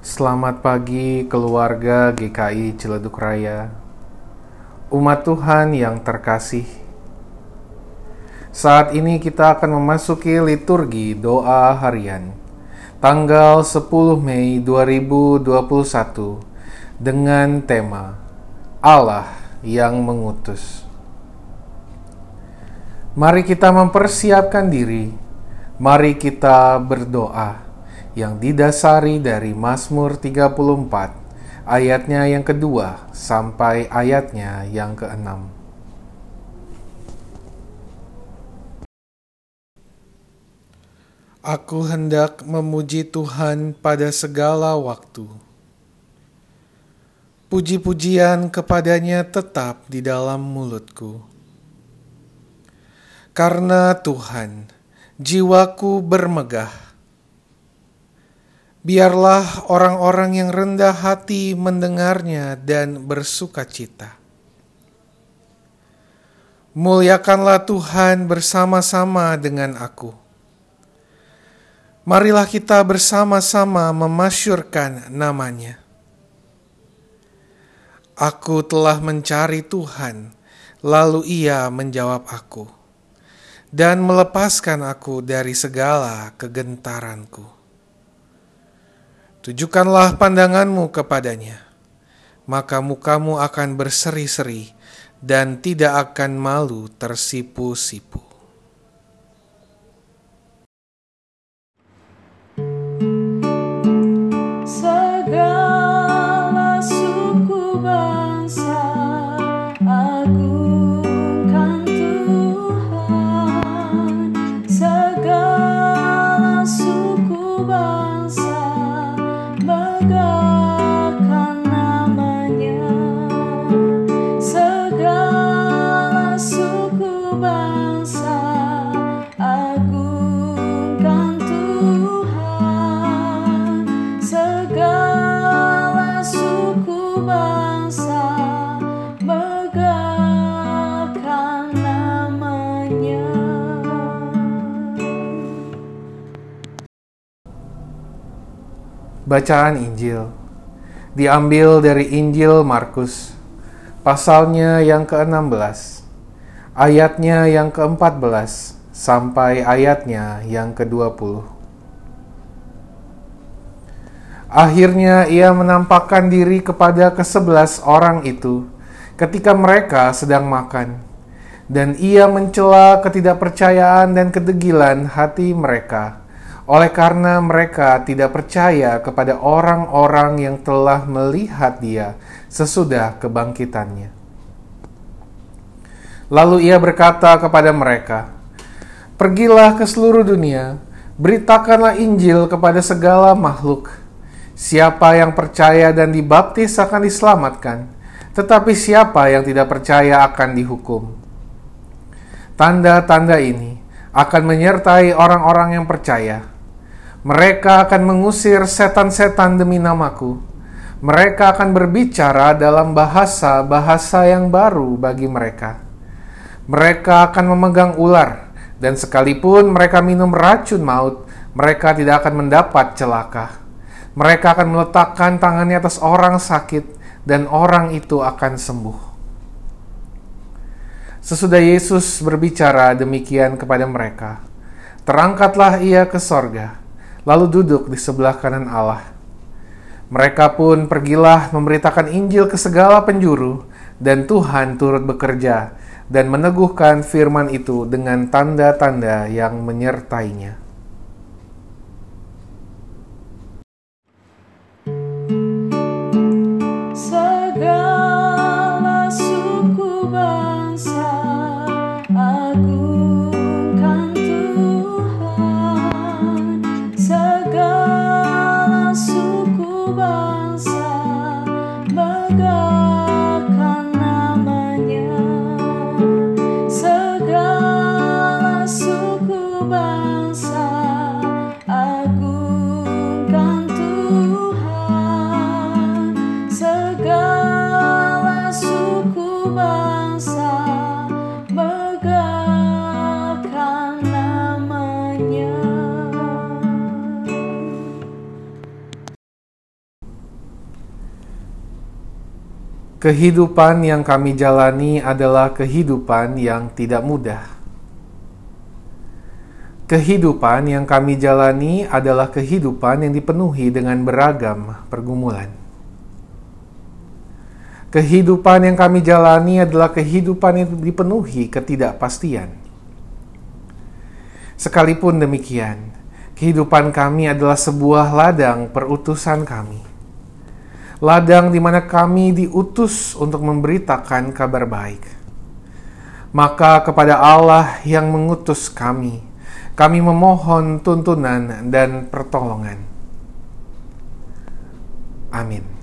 Selamat pagi keluarga GKI Ciledug Raya. Umat Tuhan yang terkasih. Saat ini kita akan memasuki liturgi doa harian tanggal 10 Mei 2021 dengan tema Allah yang mengutus. Mari kita mempersiapkan diri. Mari kita berdoa yang didasari dari Mazmur 34 ayatnya yang kedua sampai ayatnya yang keenam. Aku hendak memuji Tuhan pada segala waktu. Puji-pujian kepadanya tetap di dalam mulutku. Karena Tuhan, jiwaku bermegah Biarlah orang-orang yang rendah hati mendengarnya dan bersuka cita. Muliakanlah Tuhan bersama-sama dengan aku. Marilah kita bersama-sama memasyurkan namanya. Aku telah mencari Tuhan, lalu ia menjawab aku, dan melepaskan aku dari segala kegentaranku. Tujukanlah pandanganmu kepadanya, maka mukamu akan berseri-seri dan tidak akan malu tersipu-sipu. Bacaan Injil diambil dari Injil Markus, pasalnya yang ke-16, ayatnya yang ke-14 sampai ayatnya yang ke-20. Akhirnya ia menampakkan diri kepada kesebelas orang itu ketika mereka sedang makan, dan ia mencela ketidakpercayaan dan kedegilan hati mereka oleh karena mereka tidak percaya kepada orang-orang yang telah melihat Dia sesudah kebangkitannya. Lalu ia berkata kepada mereka, "Pergilah ke seluruh dunia, beritakanlah Injil kepada segala makhluk. Siapa yang percaya dan dibaptis akan diselamatkan, tetapi siapa yang tidak percaya akan dihukum." Tanda-tanda ini akan menyertai orang-orang yang percaya mereka akan mengusir setan-setan demi namaku. Mereka akan berbicara dalam bahasa-bahasa yang baru bagi mereka. Mereka akan memegang ular, dan sekalipun mereka minum racun maut, mereka tidak akan mendapat celaka. Mereka akan meletakkan tangannya atas orang sakit, dan orang itu akan sembuh. Sesudah Yesus berbicara demikian kepada mereka, terangkatlah ia ke sorga lalu duduk di sebelah kanan Allah. Mereka pun pergilah memberitakan Injil ke segala penjuru, dan Tuhan turut bekerja dan meneguhkan firman itu dengan tanda-tanda yang menyertainya. bangsa Kehidupan yang kami jalani adalah kehidupan yang tidak mudah. Kehidupan yang kami jalani adalah kehidupan yang dipenuhi dengan beragam pergumulan. Kehidupan yang kami jalani adalah kehidupan yang dipenuhi ketidakpastian. Sekalipun demikian, kehidupan kami adalah sebuah ladang perutusan kami ladang di mana kami diutus untuk memberitakan kabar baik. Maka kepada Allah yang mengutus kami, kami memohon tuntunan dan pertolongan. Amin.